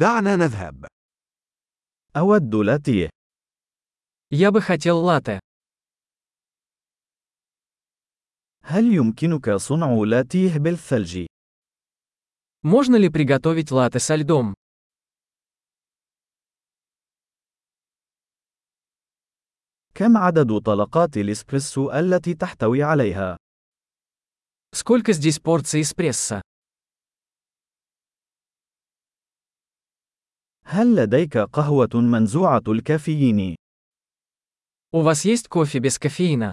دعنا نذهب. أود لاتيه. Я бы хотел латте. هل يمكنك صنع لاتيه بالثلج؟ Можно ли приготовить латте со льдом? كم عدد طلقات الإسبريسو التي تحتوي عليها؟ Сколько здесь порций эспрессо? هل لديك قهوة منزوعة الكافيين؟ У вас есть кофе без кофеина?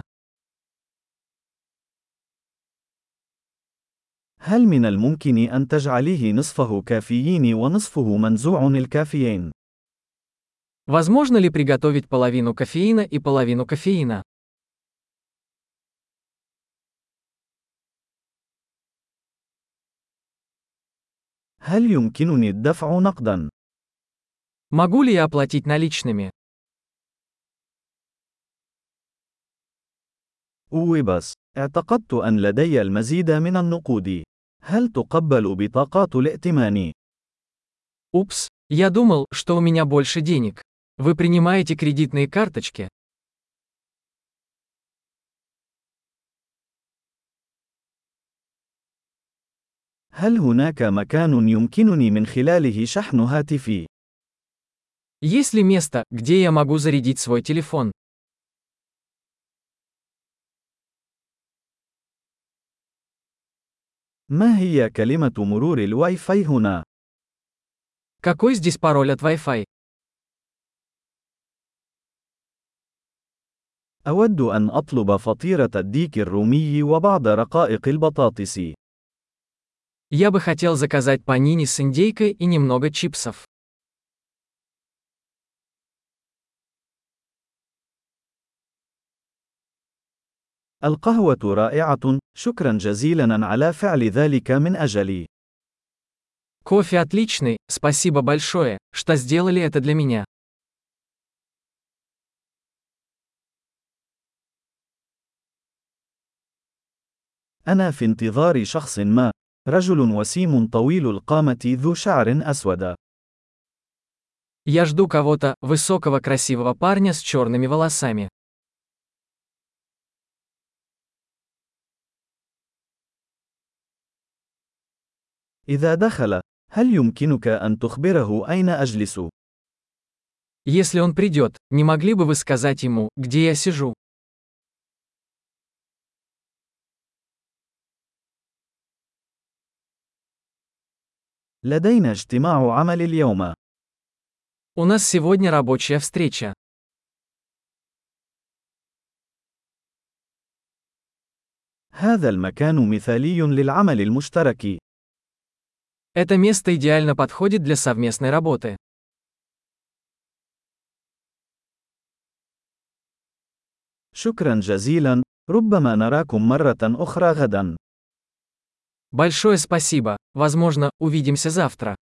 هل من الممكن أن تجعليه نصفه كافيين ونصفه منزوع الكافيين؟ Возможно ли приготовить половину кофеина и половину кофеина? هل يمكنني الدفع نقدا؟ Могу ли я оплатить наличными? أوبس، اعتقدت أن لدي المزيد من النقود. هل تقبل بطاقات الائتمان؟ Упс, я думал, что у меня больше денег. Вы принимаете кредитные карточки? هل هناك مكان يمكنني من خلاله شحن هاتفي؟ Есть ли место, где я могу зарядить свой телефон? ما هي كلمة مرور الواي فاي هنا؟ Какой здесь пароль от Wi-Fi? أود أن أطلب فطيرة الديك الرومي وبعض رقائق البطاطس. Я бы хотел заказать панини с индейкой и немного чипсов. القهوة رائعة، شكرا جزيلا على فعل ذلك من أجلي. Кофе отличный, спасибо большое, что сделали это для меня. أنا في انتظار شخص ما، رجل وسيم طويل القامة ذو شعر أسود. Я жду кого-то, высокого красивого парня с черными волосами. إذا دخل، هل يمكنك أن تخبره أين أجلس؟ Если он придет, не могли бы вы сказать ему, где я сижу? لدينا اجتماع عمل اليوم. У нас сегодня рабочая встреча. هذا المكان مثالي للعمل المشترك. Это место идеально подходит для совместной работы. شكرا جزيلا، ربما نراكم مرة أخرى غدا. Большое спасибо. Возможно, увидимся завтра.